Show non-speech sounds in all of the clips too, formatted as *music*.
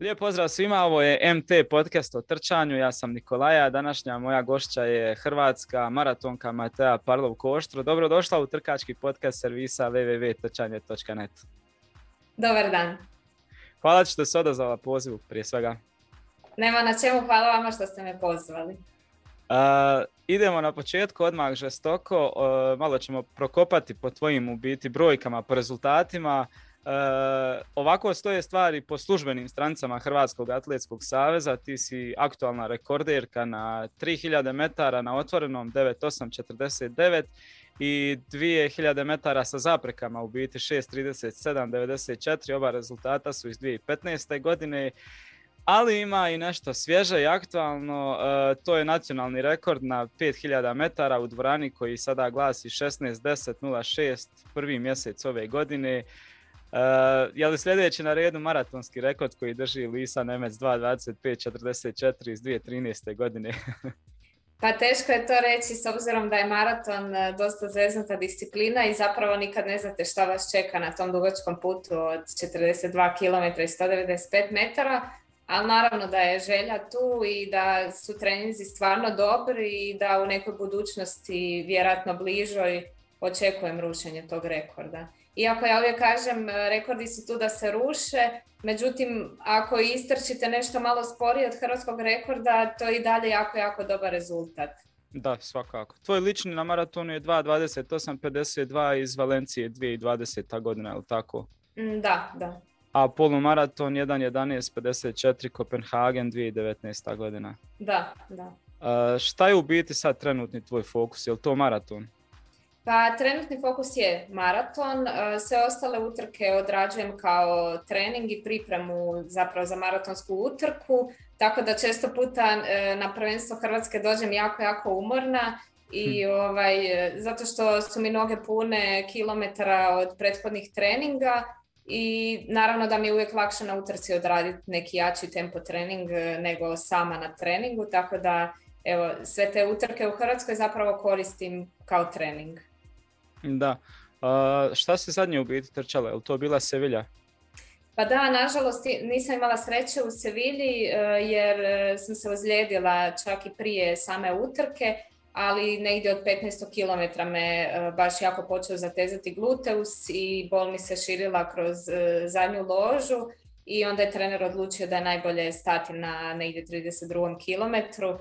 Lijep pozdrav svima, ovo je MT podcast o trčanju, ja sam Nikolaja, današnja moja gošća je hrvatska maratonka Matea Parlov-Koštro. došla u trkački podcast servisa www.trčanje.net. Dobar dan. Hvala što se odazvala pozivu prije svega. Nema na čemu, hvala vama što ste me pozvali. idemo na početku odmah žestoko, malo ćemo prokopati po tvojim u biti brojkama, po rezultatima. E, ovako stoje stvari po službenim stranicama Hrvatskog atletskog saveza. Ti si aktualna rekorderka na 3000 metara na otvorenom 9849 i 2000 metara sa zaprekama u biti 6.37.94. Oba rezultata su iz 2015. godine. Ali ima i nešto svježe i aktualno, e, to je nacionalni rekord na 5000 metara u dvorani koji sada glasi 16.10.06, prvi mjesec ove godine. Uh, je li sljedeći na redu maratonski rekord koji drži Lisa Nemec 2.25.44 iz 2013. godine? pa teško je to reći s obzirom da je maraton e, dosta zeznata disciplina i zapravo nikad ne znate šta vas čeka na tom dugočkom putu od 42 km i 195 metara. Ali naravno da je želja tu i da su treninzi stvarno dobri i da u nekoj budućnosti, vjerojatno bližoj, očekujem rušenje tog rekorda. Iako ja uvijek kažem, e, rekordi su tu da se ruše, međutim, ako istrčite nešto malo sporije od hrvatskog rekorda, to je i dalje jako, jako dobar rezultat. Da, svakako. Tvoj lični na maratonu je 2.28.52 iz Valencije 2020. godina, je li tako? Mm, da, da. A polumaraton 1.11.54 Kopenhagen 2019. godina. Da, da. E, šta je u biti sad trenutni tvoj fokus? Je li to maraton? Pa trenutni fokus je maraton, e, sve ostale utrke odrađujem kao trening i pripremu zapravo za maratonsku utrku, tako da često puta e, na prvenstvo Hrvatske dođem jako, jako umorna i hm. ovaj, e, zato što su mi noge pune kilometara od prethodnih treninga i naravno da mi je uvijek lakše na utrci odraditi neki jači tempo trening nego sama na treningu, tako da evo, sve te utrke u Hrvatskoj zapravo koristim kao trening. Da. šta se zadnje u biti trčala, Je li to bila Sevilja? Pa da, nažalost nisam imala sreće u Sevilji e, jer e, sam se ozlijedila čak i prije same utrke, ali negdje od 15 km me e, baš jako počeo zatezati gluteus i bol mi se širila kroz zadnju ložu i onda je trener odlučio da je najbolje stati na negdje 32. kilometru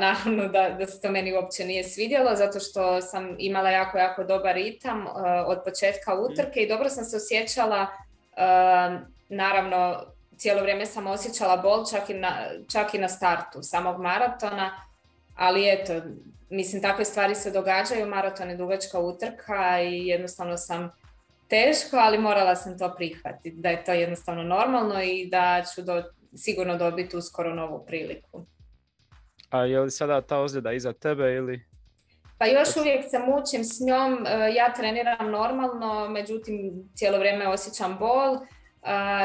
Naravno da, se to meni uopće nije svidjelo zato što sam imala jako, jako dobar ritam od početka mhm. utrke i dobro sam se osjećala, naravno cijelo vrijeme sam osjećala bol čak i na, startu samog maratona, ali eto, mislim takve stvari se događaju, maraton je dugačka utrka i jednostavno sam teško, ali morala sam to prihvatiti, da je to jednostavno normalno i da ću sigurno dobiti uskoro novu priliku. A je li sada ta ozljeda iza tebe ili? Pa još uvijek se mučim s njom, e, ja treniram normalno, međutim cijelo vrijeme osjećam bol. E,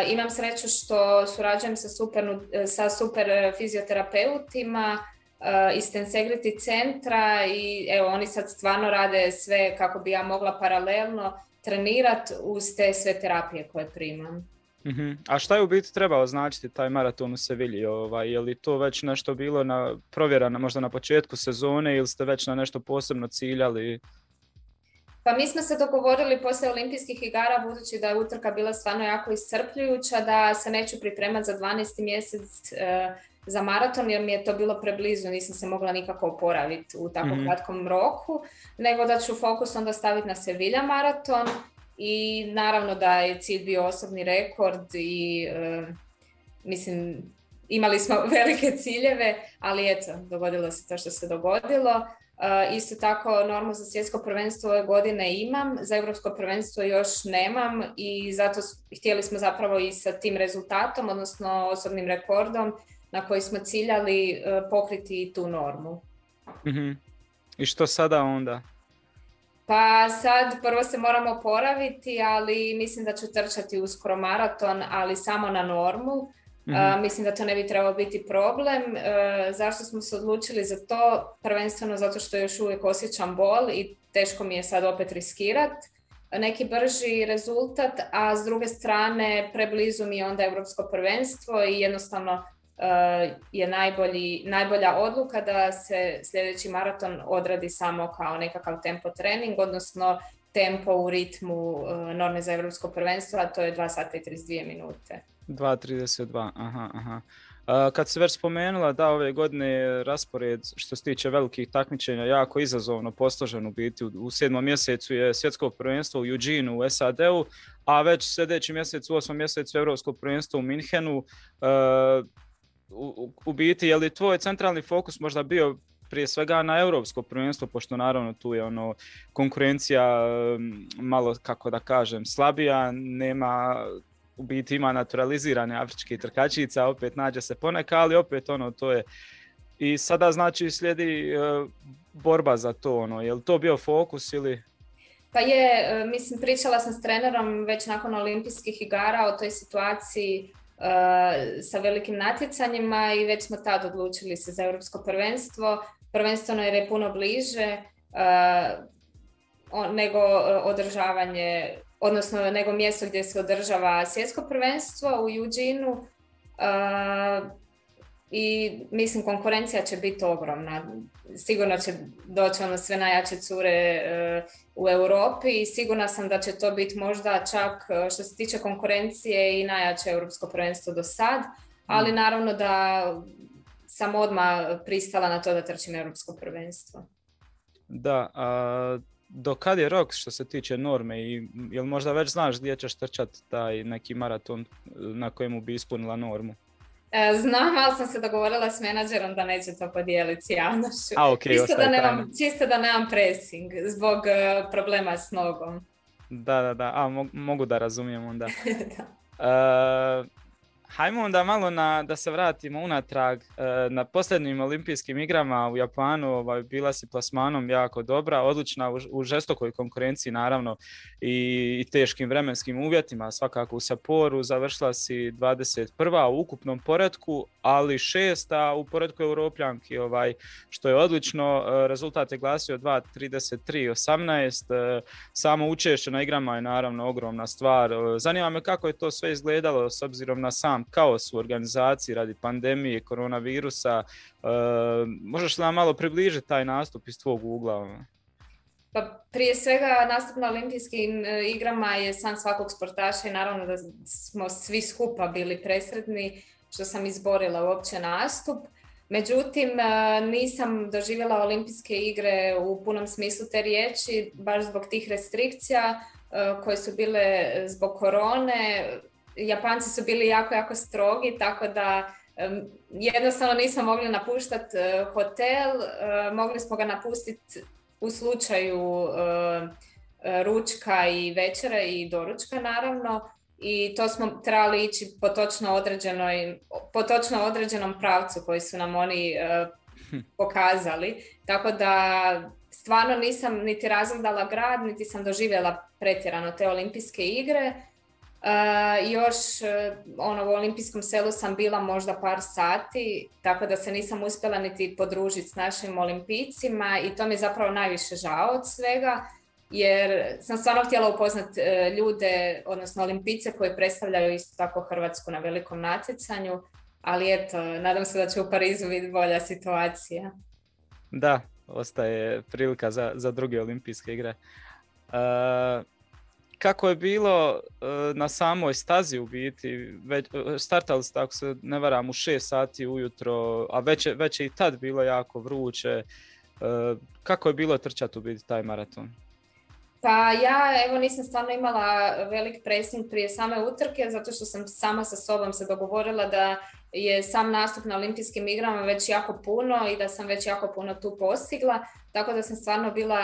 imam sreću što surađujem sa super, e, sa super fizioterapeutima iz Tensegrity centra i evo oni sad stvarno rade sve kako bi ja mogla paralelno trenirati uz te sve terapije koje primam. Mhm. A šta je u biti trebao značiti taj maraton u Sevilji? Ovaj, je li to već nešto bilo na, provjerano možda na početku sezone ili ste već na nešto posebno ciljali? Pa mi smo se dogovorili poslije olimpijskih igara, budući da je utrka bila stvarno jako iscrpljujuća, da se neću pripremati za 12. mjesec e, za maraton jer mi je to bilo preblizu, nisam se mogla nikako oporaviti u takvom mhm. kratkom roku, nego da ću fokus onda staviti na Sevilja maraton i naravno da je cilj bio osobni rekord i e, mislim imali smo *laughs* velike ciljeve, ali eto, dogodilo se to što se dogodilo. E, isto tako normu za svjetsko prvenstvo ove godine imam, za europsko prvenstvo još nemam i zato htjeli smo zapravo i sa tim rezultatom, odnosno osobnim rekordom na koji smo ciljali e, pokriti tu normu. Mhm. I što sada onda? Pa sad prvo se moramo poraviti, ali mislim da ću trčati uskoro maraton, ali samo na normu. Mhm. mislim da to ne bi trebalo biti problem. E, zašto smo se odlučili za to? Prvenstveno zato što još uvijek osjećam bol i teško mi je sad opet riskirat neki brži rezultat, a s druge strane preblizu mi onda europsko prvenstvo i jednostavno Eh, je najbolji, najbolja odluka da se sljedeći maraton odradi samo kao nekakav tempo trening, odnosno tempo u ritmu eh, norme za evropsko prvenstvo, a to je 2 sata i 32 minute. 2.32, aha, aha. Eh, kad se već spomenula da ove godine raspored što se tiče velikih takmičenja jako izazovno posložen u biti. U sedmom mjesecu je svjetsko prvenstvo u Eugene u SAD-u, a već sljedeći mjesec u osmom mjesecu Evropsko prvenstvo u Minhenu u, biti, je li tvoj centralni fokus možda bio prije svega na europsko prvenstvo, pošto naravno tu je ono konkurencija malo, kako da kažem, slabija, nema u biti ima naturalizirane afričke trkačica, opet nađe se poneka, ali opet ono to je i sada znači slijedi e, borba za to, ono, je li to bio fokus ili pa je, e, mislim, pričala sam s trenerom već nakon olimpijskih igara o toj situaciji Eh, sa velikim natjecanjima i već smo tad odlučili se za europsko prvenstvo. Prvenstveno jer je puno bliže eh, nego eh, održavanje, odnosno nego mjesto gdje se održava svjetsko prvenstvo u Juđinu i mislim konkurencija će biti ogromna. Sigurno će doći ono sve najjače cure e, u Europi i sigurna sam da će to biti možda čak e, što se tiče konkurencije i najjače europsko prvenstvo do sad, ali mm. naravno da sam odmah pristala na to da trčim europsko prvenstvo. Da, a do kad je rok što se tiče norme i jel možda već znaš gdje ćeš trčati taj neki maraton e, na kojemu bi ispunila normu? E, znam, ali sam se dogovorila s menadžerom da neće to podijeliti s javnošću. čisto, da nemam, čisto da nemam pressing zbog e, problema s nogom. Da, da, da. A, mogu da razumijem onda. *laughs* da. E, Hajmo onda malo na, da se vratimo unatrag. E, na posljednjim olimpijskim igrama u Japanu ovaj, bila si plasmanom jako dobra, odlična u, žestokoj konkurenciji naravno i, teškim vremenskim uvjetima. Svakako u Saporu završila si 21. u ukupnom poredku, ali šesta u poredku Europljanki, ovaj, što je odlično. E, rezultat je glasio 2.33.18. E, samo učešće na igrama je naravno ogromna stvar. Zanima me kako je to sve izgledalo s obzirom na sam kaos u organizaciji radi pandemije, koronavirusa. E, možeš li nam malo približiti taj nastup iz tvog ugla? Ono? Pa prije svega nastup na olimpijskim e, igrama je sam svakog sportaša i naravno da smo svi skupa bili presretni što sam izborila uopće nastup. Međutim, e, nisam doživjela olimpijske igre u punom smislu te riječi, baš zbog tih restrikcija e, koje su bile zbog korone. Japanci su bili jako, jako strogi, tako da jednostavno nismo mogli napuštati e, hotel, e, mogli smo ga napustiti u slučaju e, ručka i večera i doručka naravno i to smo trebali ići po točno, određenoj, po točno određenom pravcu koji su nam oni hm. pokazali. Tako da stvarno nisam niti razgledala grad, niti sam doživjela pretjerano te olimpijske igre. E, još e, ono, u olimpijskom selu sam bila možda par sati, tako da se nisam uspjela niti podružiti s našim olimpijcima i to mi je zapravo najviše žao od svega jer sam stvarno htjela upoznati e, ljude, odnosno olimpijce koji predstavljaju isto tako Hrvatsku na velikom natjecanju, ali eto, nadam se da će u Parizu biti bolja situacija. Da, ostaje prilika za, za druge olimpijske igre kako je bilo e, na samoj stazi u biti, već, e, startali ste ako se ne varam u 6 sati ujutro, a već, već je i tad bilo jako vruće, e, kako je bilo trčati u biti taj maraton? Pa ja evo nisam stvarno imala velik presin prije same utrke zato što sam sama sa sobom se dogovorila da je sam nastup na olimpijskim igrama već jako puno i da sam već jako puno tu postigla, tako da sam stvarno bila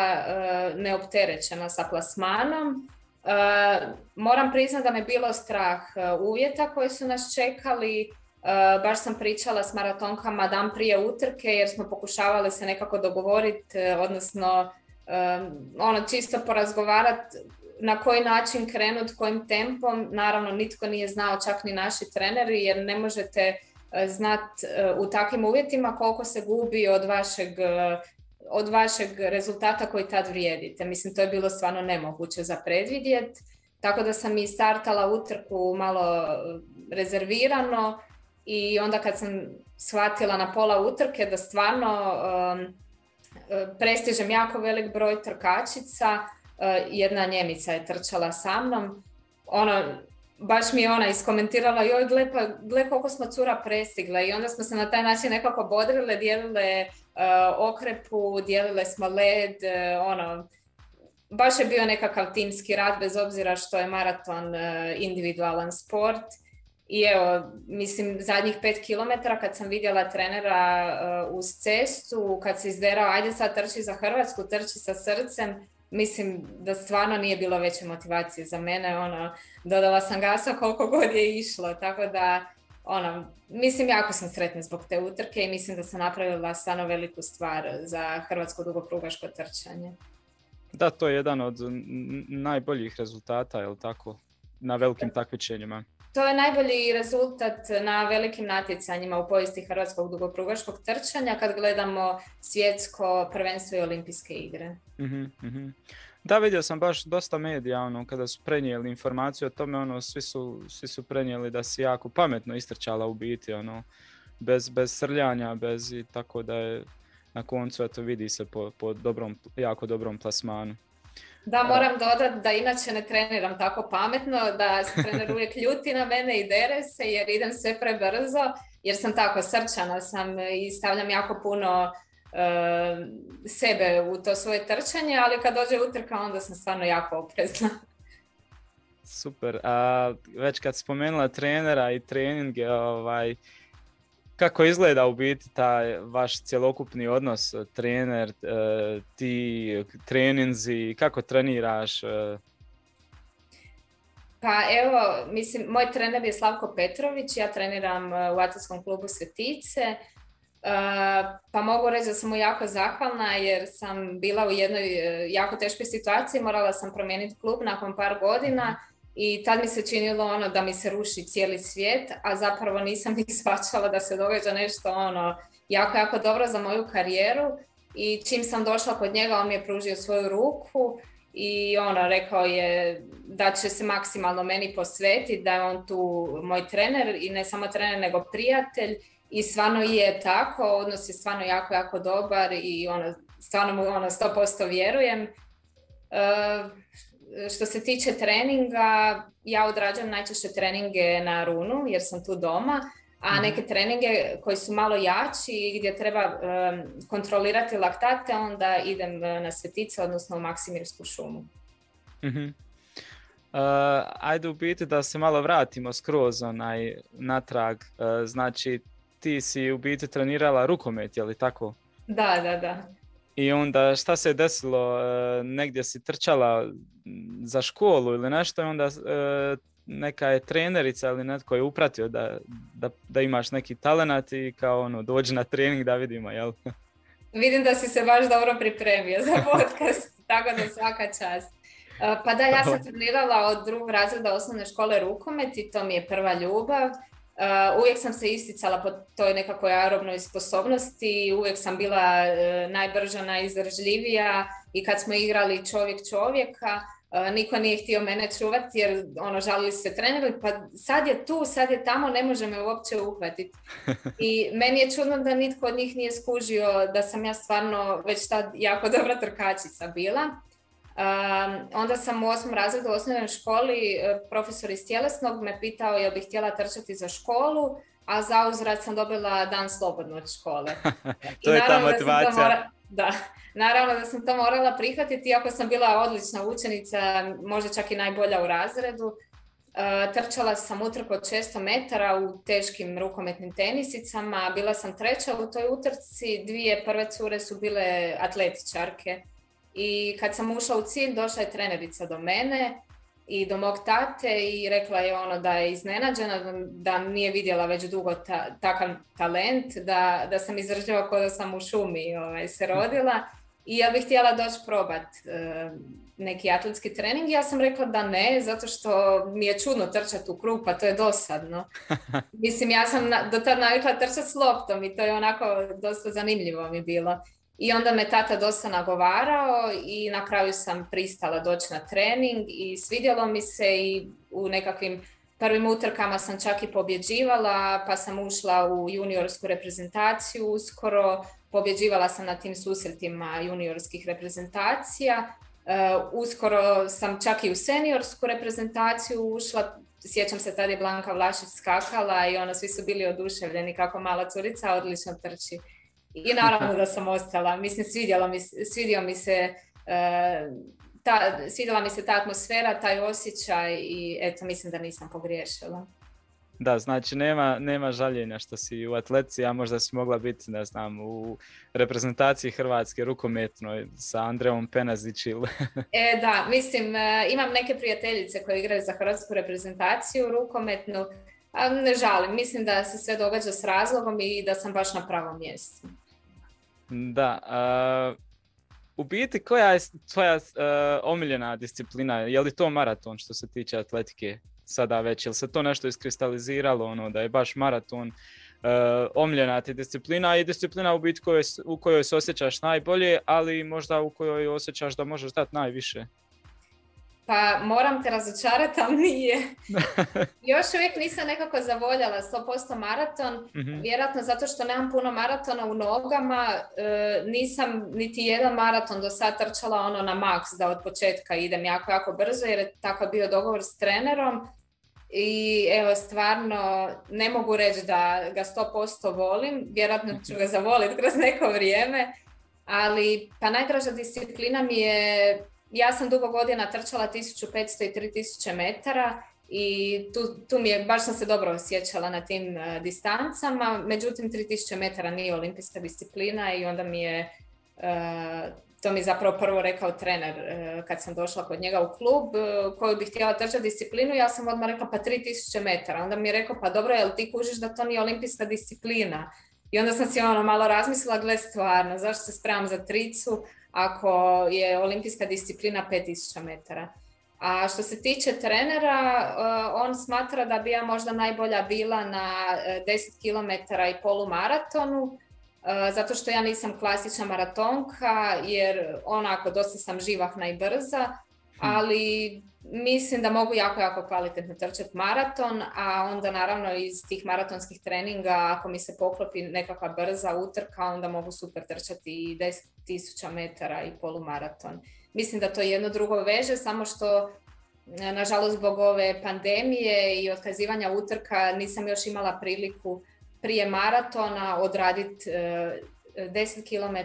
neopterećena sa plasmanom. Eh, moram priznati da me bilo strah eh, uvjeta koji su nas čekali. Eh, baš sam pričala s maratonkama dan prije utrke jer smo pokušavali se nekako dogovoriti, odnosno ono čisto porazgovarati na koji način krenut, kojim tempom. Naravno, nitko nije znao, čak ni naši treneri, jer ne možete znat u takvim uvjetima koliko se gubi od vašeg od vašeg rezultata koji tad vrijedite. Mislim, to je bilo stvarno nemoguće za predvidjet. Tako da sam i startala utrku malo e, rezervirano i onda kad sam shvatila na pola utrke da stvarno e, prestižem jako velik broj trkačica, e, jedna Njemica je trčala sa mnom, ono, baš mi je ona iskomentirala joj pa gle, koliko smo cura prestigla i onda smo se na taj način nekako bodrile, dijelile Eh, okrepu, dijelile smo led, eh, ono, baš je bio nekakav timski rad bez obzira što je maraton eh, individualan sport. I evo, mislim, zadnjih pet kilometara kad sam vidjela trenera uz cestu, kad se izderao, ajde sad trči za Hrvatsku, trči sa srcem, mislim da stvarno nije bilo veće motivacije za mene, ono, dodala sam gasa koliko god je išlo, tako da ono, mislim, jako sam sretna zbog te utrke i mislim da sam napravila stvarno veliku stvar za hrvatsko dugoprugaško trčanje. Da, to je jedan od najboljih rezultata, li tako, na velikim takmičenjima. To je najbolji rezultat na velikim natjecanjima u povijesti hrvatskog dugoprugaškog trčanja kad gledamo svjetsko prvenstvo i olimpijske igre. Mhm, mhm. Da, vidio sam baš dosta medija, ono, kada su prenijeli informaciju o tome, ono, svi su, svi su prenijeli da si jako pametno istrčala u biti, ono, bez, bez srljanja, bez i tako da je na koncu, eto, vidi se po, po dobrom, jako dobrom plasmanu. Da, moram dodati da inače ne treniram tako pametno, da se trener uvijek ljuti na mene i dere se jer idem sve prebrzo, jer sam tako srčana sam i stavljam jako puno sebe u to svoje trčanje, ali kad dođe utrka onda sam stvarno jako oprezna. Super, a već kad spomenula trenera i treninge, ovaj, kako izgleda u biti taj vaš cjelokupni odnos e, trener, e, ti treninzi, kako treniraš? E? Pa evo, mislim, moj trener je Slavko Petrović, ja treniram u atletskom klubu Svetice, E, pa mogu reći da sam mu jako zahvalna jer sam bila u jednoj e, jako teškoj situaciji, morala sam promijeniti klub nakon par godina i tad mi se činilo ono da mi se ruši cijeli svijet, a zapravo nisam *laughs* ni shvaćala da se događa nešto ono jako, jako dobro za moju karijeru i čim sam došla kod njega on mi je pružio svoju ruku i ono rekao je da će se maksimalno meni posvetiti, da je on tu moj trener i ne samo trener nego prijatelj i stvarno je tako, odnos je stvarno jako, jako dobar i ono, stvarno mu ono posto vjerujem. E, što se tiče treninga, ja odrađam najčešće treninge na runu jer sam tu doma, a mhm. neke treninge koji su malo jači i gdje treba e, kontrolirati laktate, onda idem e, na Svetice, odnosno u Maksimirsku šumu. mm Uh, ajde u biti da se malo vratimo skroz onaj natrag. znači ti si u biti trenirala rukomet, je li tako? Da, da, da. I onda šta se desilo? E, negdje si trčala za školu ili nešto i onda e, neka je trenerica ili netko je upratio da, da, da imaš neki talenat i kao ono dođi na trening da vidimo, jel? *laughs* Vidim da si se baš dobro pripremio za *laughs* podcast, tako da svaka čast. E, pa da, ja sam trenirala od drugog razreda osnovne škole rukomet i to mi je prva ljubav. Eh, uvijek sam se isticala po toj nekakvoj aerobnoj sposobnosti, uvijek sam bila eh, najbrža, najizražljivija i kad smo igrali čovjek čovjeka, eh, niko nije htio mene čuvati jer ono, žalili se treneri, pa sad je tu, sad je tamo, ne može me uopće uhvatiti. *laughs* I meni je čudno da nitko od njih nije skužio da sam ja stvarno već tad jako dobra trkačica bila onda sam u osmom razredu u osnovnoj školi e, profesor iz tjelesnog me pitao je bih htjela trčati za školu, a za uzrad sam dobila dan slobodno od škole. *laughs* to je ta motivacija. Da, naravno da sam to morala prihvatiti, iako sam bila odlična učenica, možda čak i najbolja u razredu. E, trčala sam utrku od 600 metara u teškim rukometnim tenisicama, bila sam treća u toj utrci, dvije prve cure su bile atletičarke. I kad sam ušla u cilj, došla je trenerica do mene i do mog tate i rekla je ono da je iznenađena, da nije vidjela već dugo takav talent, da, da sam izražava kao da sam u šumi ovaj, se rodila i ja bih htjela doći probat e, neki atletski trening. Ja sam rekla da ne, zato što mi je čudno trčati u krug, pa to je dosadno. *laughs* Mislim, ja sam na, do tad navikla trčati s loptom i to je onako dosta zanimljivo mi bilo. I onda me tata dosta nagovarao i na kraju sam pristala doći na trening i svidjelo mi se i u nekakvim prvim utrkama sam čak i pobjeđivala, pa sam ušla u juniorsku reprezentaciju uskoro, pobjeđivala sam na tim susretima juniorskih reprezentacija. E, uskoro sam čak i u seniorsku reprezentaciju ušla, sjećam se tada je Blanka Vlašić skakala i ona svi su bili oduševljeni kako mala curica odlično trči. I naravno da sam ostala. Mislim, svidjela mi, svidio mi se e, ta, mi se ta atmosfera, taj osjećaj i eto, mislim da nisam pogriješila. Da, znači nema, nema žaljenja što si u atletici, a možda si mogla biti, ne znam, u reprezentaciji Hrvatske rukometnoj sa Andreom Penazić ili... *laughs* e, da, mislim, e, imam neke prijateljice koje igraju za Hrvatsku reprezentaciju rukometnu, ali ne žalim, mislim da se sve događa s razlogom i da sam baš na pravom mjestu. Da. Uh, u biti, koja je tvoja omiljena disciplina? Je li to maraton što se tiče atletike sada već? Je se to nešto iskristaliziralo, ono, da je baš maraton uh, omiljena ti disciplina i disciplina u biti kojoj, u kojoj se osjećaš najbolje, ali možda u kojoj osjećaš da možeš dati najviše? Pa moram te razočarati, ali nije. *laughs* Još uvijek nisam nekako zavoljala 100% maraton, mhm. vjerojatno zato što nemam puno maratona u nogama, e, nisam niti jedan maraton do sad trčala ono na maks da od početka idem jako, jako brzo jer je takav bio dogovor s trenerom i evo stvarno ne mogu reći da ga 100% volim, vjerojatno ću ga zavoliti kroz neko vrijeme, ali pa najdraža disciplina mi je ja sam dugo godina trčala 1500 i 3000 metara i tu, tu, mi je, baš sam se dobro osjećala na tim e, distancama, međutim 3000 metara nije olimpijska disciplina i onda mi je, e, to mi je zapravo prvo rekao trener e, kad sam došla kod njega u klub koju bih htjela trčati disciplinu, ja sam odmah rekla pa 3000 metara, onda mi je rekao pa dobro jel ti kužiš da to nije olimpijska disciplina i onda sam si ono malo razmislila, gle stvarno, zašto se spremam za tricu, ako je olimpijska disciplina 5000 metara. A što se tiče trenera, eh, on smatra da bi ja možda najbolja bila na 10 eh, km i polu maratonu. Eh, zato što ja nisam klasična maratonka jer onako dosta sam živahna i brza, hmm. ali mislim da mogu jako, jako kvalitetno trčati maraton, a onda naravno iz tih maratonskih treninga, ako mi se poklopi nekakva brza utrka, onda mogu super trčati i 10.000 metara i polumaraton. Mislim da to jedno drugo veže, samo što e, nažalost zbog ove pandemije i otkazivanja utrka nisam još imala priliku prije maratona odraditi e, 10 km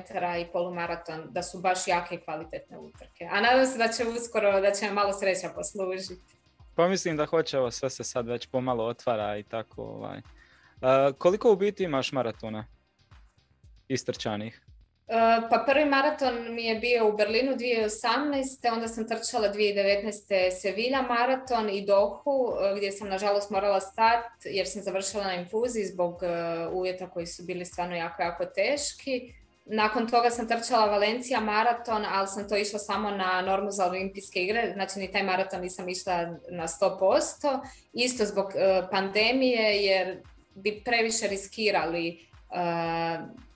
i polumaraton, da su baš jake i kvalitetne utrke. A nadam se da će uskoro, da će malo sreća poslužiti. Pa mislim da hoće, ovo sve se sad već pomalo otvara i tako. Ovaj. Uh, koliko u biti imaš maratona istrčanih? E, pa prvi maraton mi je bio u Berlinu 2018. Onda sam trčala 2019. Sevilla maraton i Dohu e, gdje sam nažalost morala stat jer sam završila na infuziji zbog e, uvjeta koji su bili stvarno jako, jako teški. Nakon toga sam trčala Valencija maraton, ali sam to išla samo na normu za olimpijske igre, znači ni taj maraton nisam išla na 100%, isto zbog pandemije jer bi previše riskirali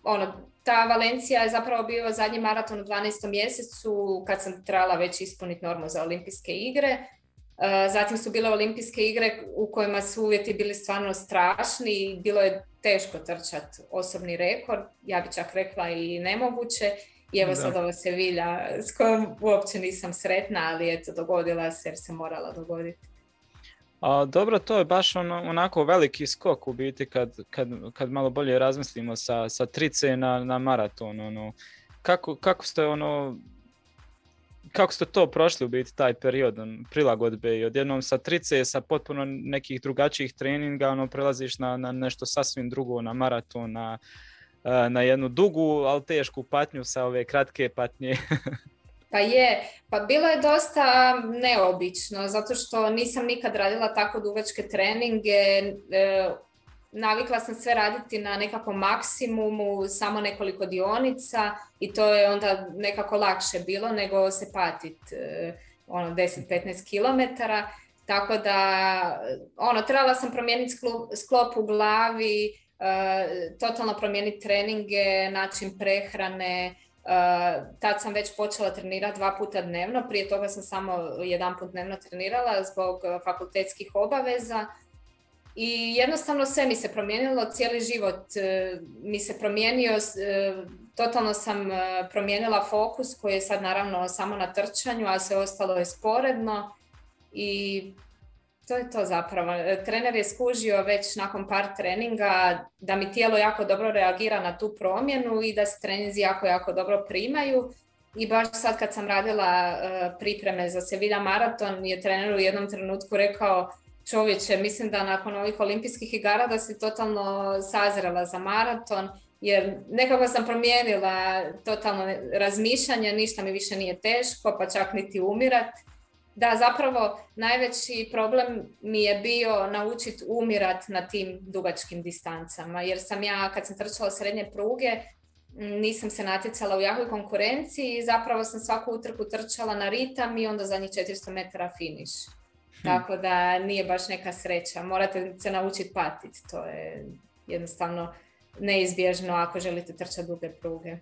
ono, ta Valencija je zapravo bio zadnji maraton u 12. mjesecu kad sam trebala već ispuniti normu za olimpijske igre. E, zatim su bile olimpijske igre u kojima su uvjeti bili stvarno strašni i bilo je teško trčati osobni rekord, ja bih čak rekla i nemoguće. I evo sad ova Sevilja s kojom uopće nisam sretna, ali eto dogodila se jer se morala dogoditi. A, dobro, to je baš ono, onako veliki skok u biti kad, kad, kad malo bolje razmislimo sa, sa trice na, na maraton. Ono. Kako, kako ste ono kako ste to prošli u biti taj period on, prilagodbe i odjednom sa trice sa potpuno nekih drugačijih treninga ono prelaziš na, na nešto sasvim drugo na maraton na, e, na jednu dugu ali tešku patnju sa ove kratke patnje *laughs* Pa je, pa bilo je dosta um, neobično, zato što nisam nikad radila tako dugačke treninge, e, navikla sam sve raditi na nekakvom maksimumu, samo nekoliko dionica i to je onda nekako lakše bilo nego se patiti e, ono 10-15 km. Tako da, ono, trebala sam promijeniti sklop, u glavi, e, totalno promijeniti treninge, način prehrane, Eh, tad sam već počela trenirati dva puta dnevno, prije toga sam samo jedan put dnevno trenirala zbog eh, fakultetskih obaveza i jednostavno sve mi se promijenilo, cijeli život eh, mi se promijenio, totalno sam promijenila fokus koji je sad naravno samo na trčanju, a sve ostalo je sporedno i to je to zapravo. E, trener je skužio već nakon par treninga da mi tijelo jako dobro reagira na tu promjenu i da se treninzi jako, jako dobro primaju. I baš sad kad sam radila e, pripreme za Sevilla maraton je trener u jednom trenutku rekao čovječe, mislim da nakon ovih olimpijskih igara da si totalno sazrela za maraton jer nekako sam promijenila totalno razmišljanje, ništa mi više nije teško pa čak niti umirat. Da, zapravo najveći problem mi je bio naučiti umirat na tim dugačkim distancama. Jer sam ja, kad sam trčala srednje pruge, nisam se natjecala u jakoj konkurenciji i zapravo sam svaku utrku trčala na ritam i onda zadnjih 400 metara finiš. Hm. Tako da nije baš neka sreća. Morate se naučiti patiti. To je jednostavno neizbježno ako želite trčati duge pruge.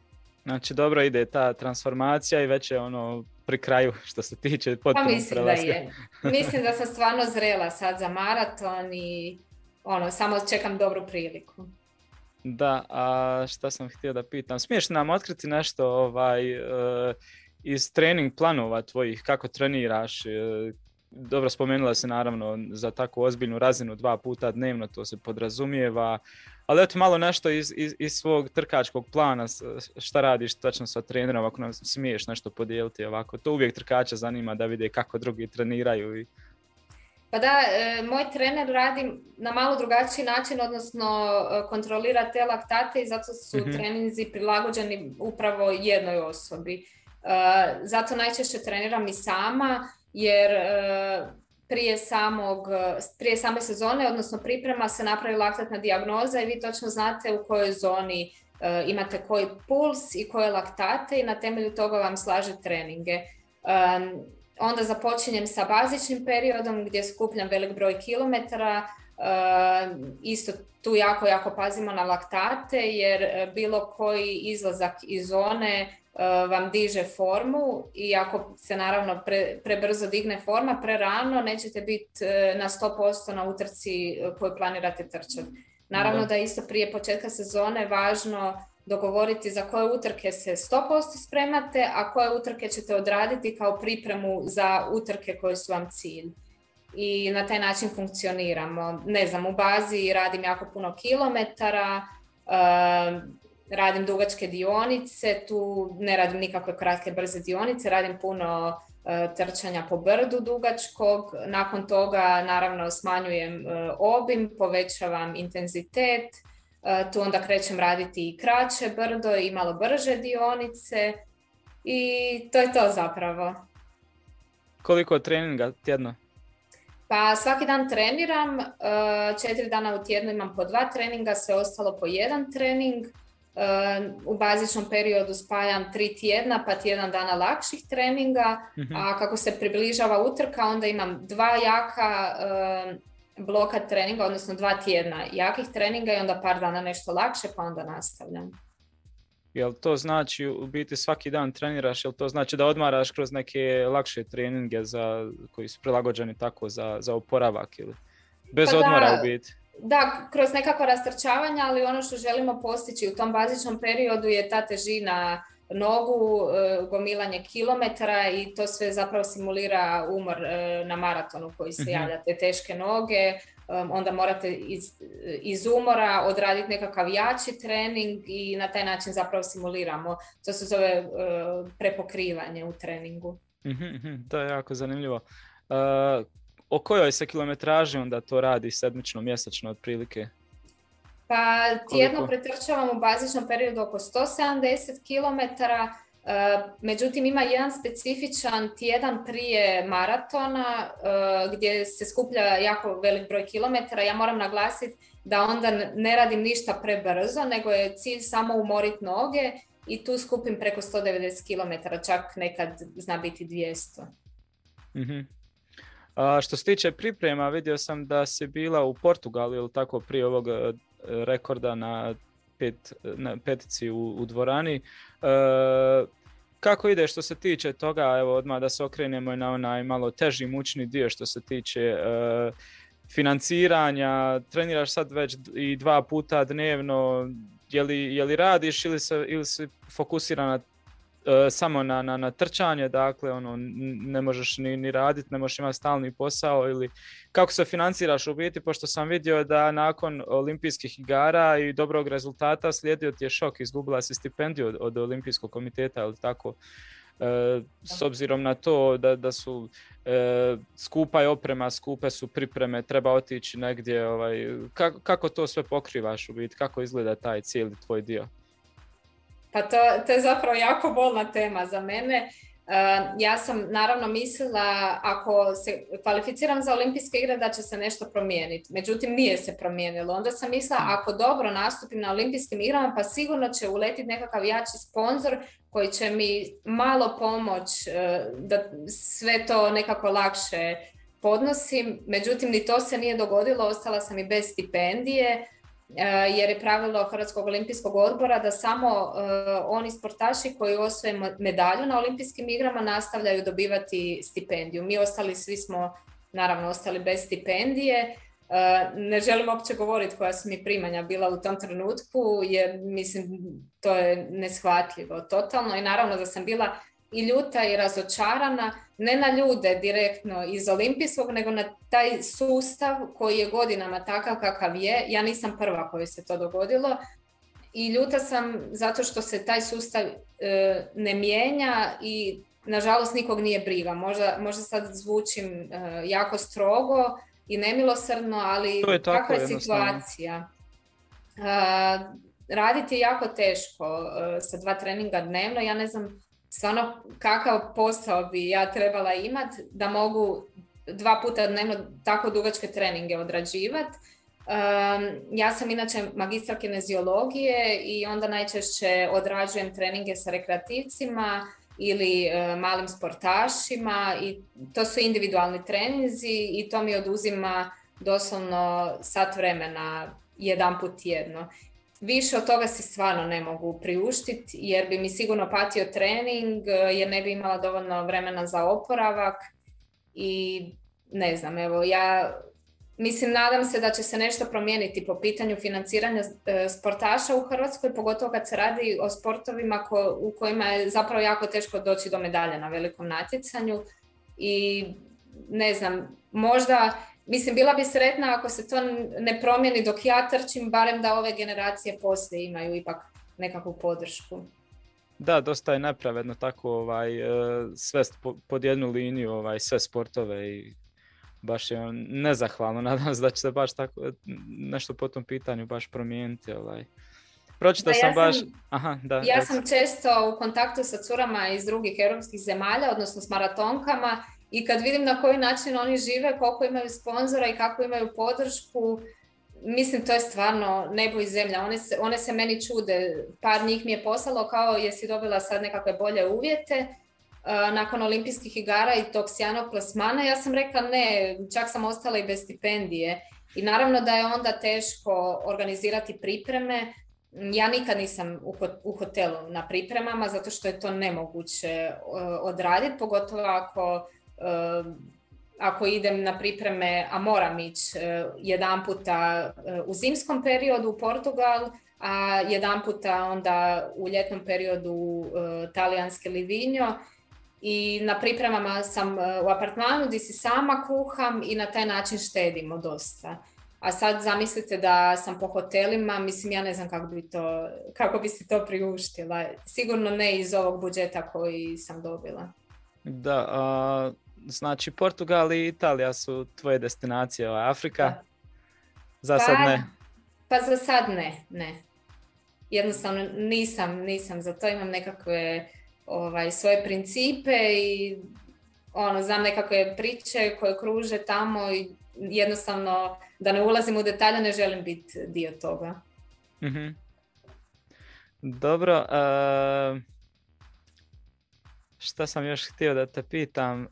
Znači dobro ide ta transformacija i već je ono pri kraju što se tiče pa potpuno mislim da je. Mislim da sam stvarno zrela sad za maraton i ono, samo čekam dobru priliku. Da, a šta sam htio da pitam? Smiješ nam otkriti nešto ovaj, e, iz trening planova tvojih, kako treniraš, e, dobro spomenula se naravno za takvu ozbiljnu razinu dva puta dnevno, to se podrazumijeva, ali eto malo nešto iz, iz, iz svog trkačkog plana, šta radiš točno sa trenerom, ako nam smiješ nešto podijeliti ovako, to uvijek trkača zanima da vide kako drugi treniraju i pa da, e, moj trener radi na malo drugačiji način, odnosno e, kontrolira te laktate i zato su mm-hmm. treninzi prilagođeni upravo jednoj osobi. E, zato najčešće treniram i sama, jer e, prije, samog, prije same sezone, odnosno priprema, se napravi laktatna dijagnoza i vi točno znate u kojoj zoni e, imate koji puls i koje laktate i na temelju toga vam slaže treninge. E, onda započinjem sa bazičnim periodom gdje skupljam velik broj kilometara, Ehm, isto tu jako, jako pazimo na laktate jer e, bilo koji izlazak iz zone e, vam diže formu i ako se naravno prebrzo digne forma, prerano nećete biti e, na 100% na utrci koju planirate trčati. Naravno da. isto prije početka sezone važno dogovoriti za koje utrke se 100% spremate, a koje utrke ćete odraditi kao pripremu za utrke koje su vam cilj i na taj način funkcioniramo. Ne znam, u bazi radim jako puno kilometara, radim dugačke dionice, tu ne radim nikakve kratke brze dionice, radim puno e, trčanja po brdu dugačkog. Nakon toga naravno smanjujem e, obim, povećavam intenzitet, e, tu onda krećem raditi i kraće brdo i malo brže dionice i to je to zapravo. Koliko treninga tjedno? Pa svaki dan treniram, e, četiri dana u tjednu imam po dva treninga, sve ostalo po jedan trening. E, u bazičnom periodu spajam tri tjedna pa tjedan dana lakših treninga, mhm. a kako se približava utrka onda imam dva jaka e, bloka treninga, odnosno dva tjedna jakih treninga i onda par dana nešto lakše pa onda nastavljam. Jel to znači u biti svaki dan treniraš, jel to znači da odmaraš kroz neke lakše treninge za, koji su prilagođeni tako za, za oporavak ili bez pa odmora da, u biti? Da, kroz nekakva rastrčavanja, ali ono što želimo postići u tom bazičnom periodu je ta težina nogu, e, gomilanje kilometara i to sve zapravo simulira umor e, na maratonu koji se mhm. javlja, te teške noge, onda morate iz, iz umora odraditi nekakav jači trening i na taj način zapravo simuliramo. To se zove e, prepokrivanje u treningu. Mhm, mhm, to je jako zanimljivo. O kojoj se kilometraži onda to radi sedmično, mjesečno otprilike? Pa tjedno pretrčavam u bazičnom periodu oko 170 km, e, međutim ima jedan specifičan tjedan prije maratona e, gdje se skuplja jako velik broj kilometara. Ja moram naglasiti da onda ne radim ništa prebrzo, nego je cilj samo umoriti noge i tu skupim preko 190 km, čak nekad zna biti 200. Mhm. što se tiče priprema, vidio sam da si bila u Portugalu ili tako prije ovog e, rekorda na, pet, na petici u, u dvorani. E, kako ide što se tiče toga, evo odmah da se okrenemo na onaj malo teži mučni dio što se tiče e, financiranja, treniraš sad već i dva puta dnevno, je li, radiš ili se, ili se fokusira na E, samo na, na, na, trčanje, dakle ono, ne možeš ni, ni raditi, ne možeš imati stalni posao ili kako se financiraš u biti, pošto sam vidio da nakon olimpijskih igara i dobrog rezultata slijedio ti je šok, izgubila si stipendiju od, olimpijskog komiteta ili tako. E, s obzirom na to da, da su e, skupa je oprema, skupe su pripreme, treba otići negdje, ovaj, kako, kako to sve pokrivaš u biti, kako izgleda taj cijeli tvoj dio? Pa to, je zapravo jako bolna tema za mene. Ehm, ja sam naravno mislila ako se kvalificiram za olimpijske igre da će se nešto promijeniti. Međutim, nije se promijenilo. Onda sam mislila mm. ako dobro nastupim na olimpijskim igrama pa sigurno će uletiti nekakav jači sponzor koji će mi malo pomoć ehm, da sve to nekako lakše podnosim. Međutim, ni to se nije dogodilo. Ostala sam i bez stipendije Eh, jer je pravilo Hrvatskog olimpijskog odbora da samo eh, oni sportaši koji osvoje medalju na olimpijskim igrama nastavljaju dobivati stipendiju. Mi ostali svi smo naravno ostali bez stipendije. Eh, ne želim uopće govoriti koja su mi primanja bila u tom trenutku jer mislim to je neshvatljivo totalno i naravno da sam bila i ljuta i razočarana, ne na ljude direktno iz olimpijskog, nego na taj sustav koji je godinama takav kakav je. Ja nisam prva koja se to dogodilo i ljuta sam zato što se taj sustav e, ne mijenja i nažalost nikog nije briga. Možda, sad zvučim e, jako strogo i nemilosrdno, ali kakva je situacija. E, raditi je jako teško sa dva treninga dnevno. Ja ne znam stvarno kakav posao bi ja trebala imat da mogu dva puta dnevno tako dugačke treninge odrađivat. ja sam inače magistra kineziologije i onda najčešće odrađujem treninge sa rekreativcima ili e, malim sportašima i to su individualni treninzi i to mi oduzima doslovno sat vremena jedan put jedno. Više od toga si stvarno ne mogu priuštiti jer bi mi sigurno patio trening eh, jer ne bi imala dovoljno vremena za oporavak i ne znam, evo ja mislim nadam se da će se nešto promijeniti po pitanju financiranja eh, sportaša u Hrvatskoj, pogotovo kad se radi o sportovima u kojima je zapravo jako teško doći do medalja na velikom natjecanju i ne znam, možda Mislim, bila bi sretna ako se to ne promijeni dok ja trčim, barem da ove generacije poslije imaju ipak nekakvu podršku. Da, dosta je nepravedno tako ovaj, e, sve pod jednu liniju, ovaj, sve sportove i baš je nezahvalno. *laughs* Nadam se da će se baš tako, e, nešto po tom pitanju baš promijeniti. Ovaj. sam, ja sam baš... Aha, da, ja sam često u kontaktu sa curama iz drugih europskih zemalja, odnosno s maratonkama i kad vidim na koji način oni žive, koliko imaju sponzora i kako imaju podršku, mislim to je stvarno nebo i zemlja. One se, one se meni čude, par njih mi je poslalo kao jesi dobila sad nekakve bolje uvjete nakon olimpijskih igara i tog sjajnog plasmana. Ja sam rekla ne, čak sam ostala i bez stipendije. I naravno da je onda teško organizirati pripreme, ja nikad nisam u hotelu na pripremama zato što je to nemoguće odraditi, pogotovo ako ako idem na pripreme, a moram ići e, jedan puta e, u zimskom periodu u Portugal, a jedan puta onda u ljetnom periodu e, talijanske Livinjo. I na pripremama sam u apartmanu gdje si sama kuham i na taj način štedimo dosta. A sad zamislite da sam po hotelima, mislim ja ne znam kako bi, to, kako bi si to priuštila. Sigurno ne iz ovog budžeta koji sam dobila. Da, a Znači, Portugal i Italija su tvoje destinacije, ova Afrika? Za pa, sad ne. Pa, pa za sad ne, ne. Jednostavno nisam, nisam za to, imam nekakve ovaj, svoje principe i ono, znam nekakve priče koje kruže tamo i jednostavno da ne ulazim u detalje ne želim biti dio toga. Mhm. Dobro, uh... Šta sam još htio da te pitam? E,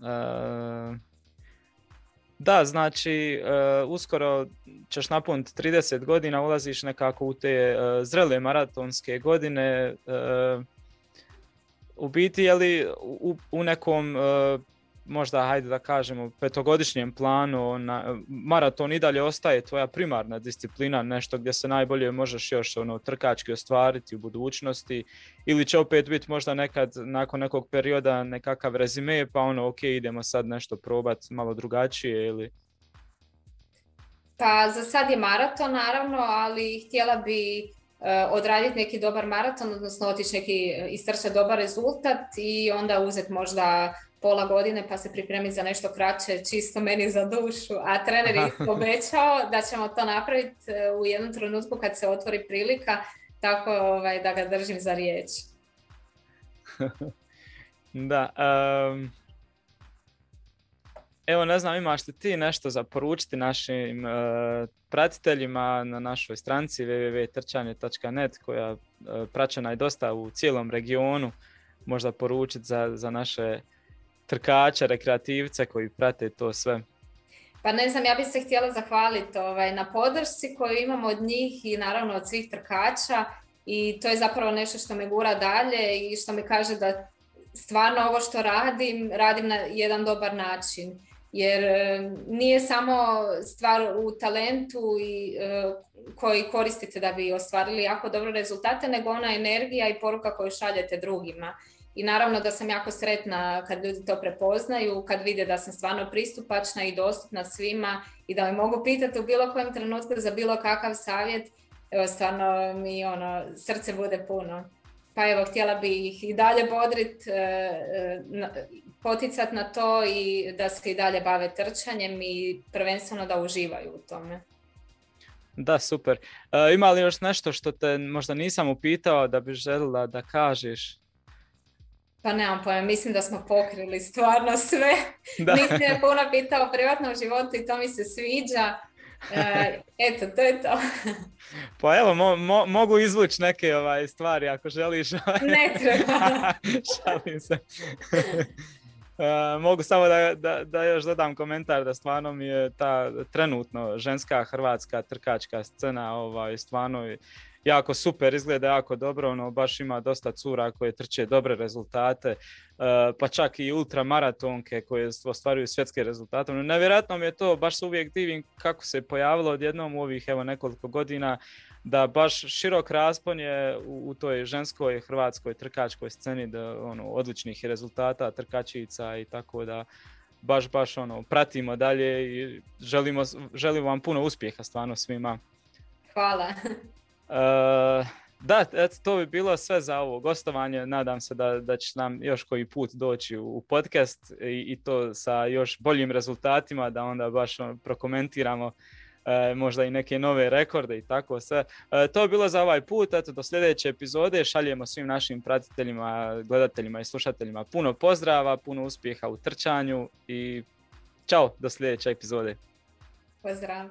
da, znači e, uskoro ćeš napuniti 30 godina, ulaziš nekako u te e, zrele maratonske godine. U biti, je li u, u nekom možda, hajde da kažemo, petogodišnjem planu, na, maraton i dalje ostaje tvoja primarna disciplina, nešto gdje se najbolje možeš još ono, trkački ostvariti u budućnosti, ili će opet biti možda nekad nakon nekog perioda nekakav rezime, pa ono, ok, idemo sad nešto probat malo drugačije ili... Pa za sad je maraton naravno, ali htjela bi e, odraditi neki dobar maraton, odnosno otići neki e, istrčati dobar rezultat i onda uzeti možda pola godine pa se pripremi za nešto kraće, čisto meni za dušu, a trener je *laughs* obećao da ćemo to napraviti e, u jednom trenutku kad se otvori prilika, tako ovaj, da ga držim za riječ. *laughs* da, Evo, ne znam, imaš li ti nešto za poručiti našim e, pratiteljima na našoj stranci www.trčanje.net koja uh, praćena je dosta u cijelom regionu. Možda poručiti za, za naše trkača, rekreativce koji prate to sve? Pa ne znam, ja bih se htjela zahvaliti ovaj, na podršci koju imamo od njih i naravno od svih trkača i to je zapravo nešto što me gura dalje i što mi kaže da stvarno ovo što radim, radim na jedan dobar način. Jer e, nije samo stvar u talentu i, e, koji koristite da bi ostvarili jako dobre rezultate, nego ona energija i poruka koju šaljete drugima. I naravno da sam jako sretna kad ljudi to prepoznaju, kad vide da sam stvarno pristupačna i dostupna svima i da me mogu pitati u bilo kojem trenutku za bilo kakav savjet. Evo, stvarno mi ono, srce bude puno. Pa evo, htjela bih ih i dalje bodrit, e, e, poticat na to i da se i dalje bave trčanjem i prvenstveno da uživaju u tome. Da, super. E, ima li još nešto što te možda nisam upitao da bi željela da kažeš? Pa nemam pojma, mislim da smo pokrili stvarno sve. *laughs* Da. je puno pitao o privatnom životu i to mi se sviđa. E, eto, to je to. *laughs* Pa evo, mogu izvući neke ovaj, stvari ako želiš. *laughs* Ne treba. Šalim se. E, mogu samo da, da, da još dodam komentar da stvarno mi je ta trenutno ženska hrvatska trkačka scena ovaj, stvarno jako super, izgleda jako dobro, ono baš ima dosta cura koje trče dobre rezultate, e, pa čak i ultramaratonke koje ostvaruju svjetske rezultate. No, nevjerojatno mi je to, baš se uvijek divim kako se pojavilo odjednom u ovih evo nekoliko godina, da baš širok raspon je u, toj ženskoj hrvatskoj trkačkoj sceni da ono odličnih rezultata trkačica i tako da baš baš ono pratimo dalje i želimo, želimo vam puno uspjeha stvarno svima. Hvala. E, da, eto, to bi bilo sve za ovo gostovanje. Nadam se da, da će nam još koji put doći u, podcast i, i, to sa još boljim rezultatima, da onda baš ono, prokomentiramo e, možda i neke nove rekorde i tako sve. E, to je bilo za ovaj put, eto do sljedeće epizode. Šaljemo svim našim pratiteljima, gledateljima i slušateljima puno pozdrava, puno uspjeha u trčanju i čao, do sljedeće epizode. Pozdrav!